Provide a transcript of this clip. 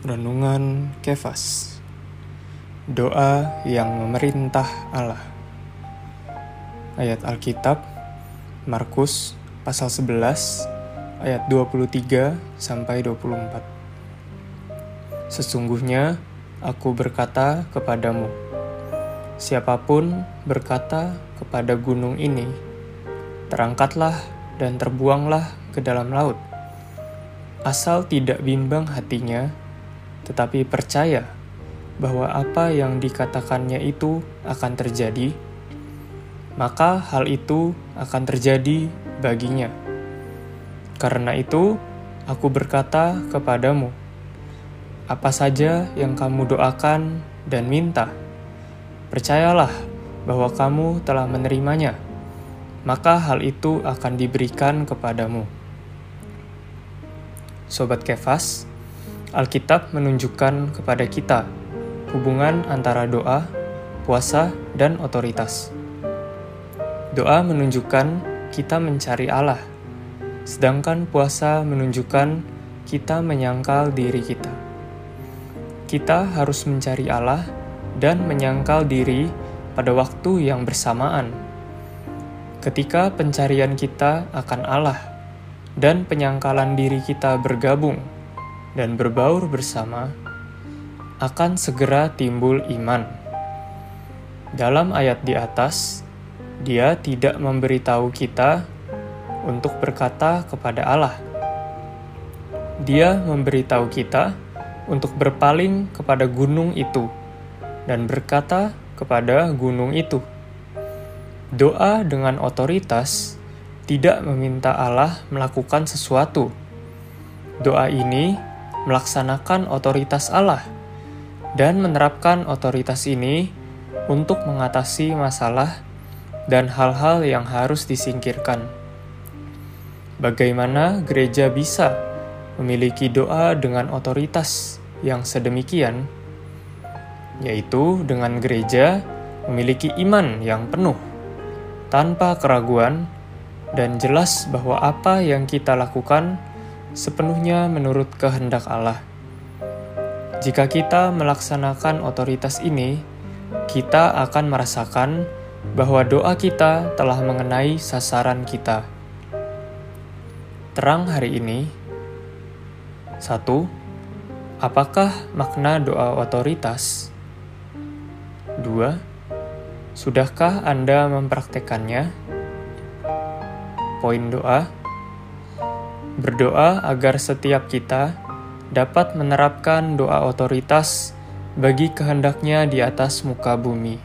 Renungan Kefas. Doa yang memerintah Allah. Ayat Alkitab Markus pasal 11 ayat 23 sampai 24 Sesungguhnya aku berkata kepadamu Siapa pun berkata kepada gunung ini Terangkatlah dan terbuanglah ke dalam laut. Asal tidak bimbang hatinya tetapi percaya bahwa apa yang dikatakannya itu akan terjadi, maka hal itu akan terjadi baginya. Karena itu, aku berkata kepadamu, apa saja yang kamu doakan dan minta, percayalah bahwa kamu telah menerimanya, maka hal itu akan diberikan kepadamu. Sobat Kefas, Alkitab menunjukkan kepada kita hubungan antara doa, puasa, dan otoritas. Doa menunjukkan kita mencari Allah, sedangkan puasa menunjukkan kita menyangkal diri kita. Kita harus mencari Allah dan menyangkal diri pada waktu yang bersamaan. Ketika pencarian kita akan Allah dan penyangkalan diri kita bergabung dan berbaur bersama, akan segera timbul iman. Dalam ayat di atas, dia tidak memberitahu kita untuk berkata kepada Allah. Dia memberitahu kita untuk berpaling kepada gunung itu dan berkata kepada gunung itu. Doa dengan otoritas tidak meminta Allah melakukan sesuatu. Doa ini melaksanakan otoritas Allah dan menerapkan otoritas ini untuk mengatasi masalah dan hal-hal yang harus disingkirkan. Bagaimana gereja bisa memiliki doa dengan otoritas yang sedemikian, yaitu dengan gereja memiliki iman yang penuh, tanpa keraguan, dan jelas bahwa apa yang kita lakukan sepenuhnya menurut kehendak Allah. Jika kita melaksanakan otoritas ini, kita akan merasakan bahwa doa kita telah mengenai sasaran kita. Terang hari ini, satu, apakah makna doa otoritas? Dua, sudahkah Anda mempraktekannya? Poin doa Berdoa agar setiap kita dapat menerapkan doa otoritas bagi kehendaknya di atas muka bumi.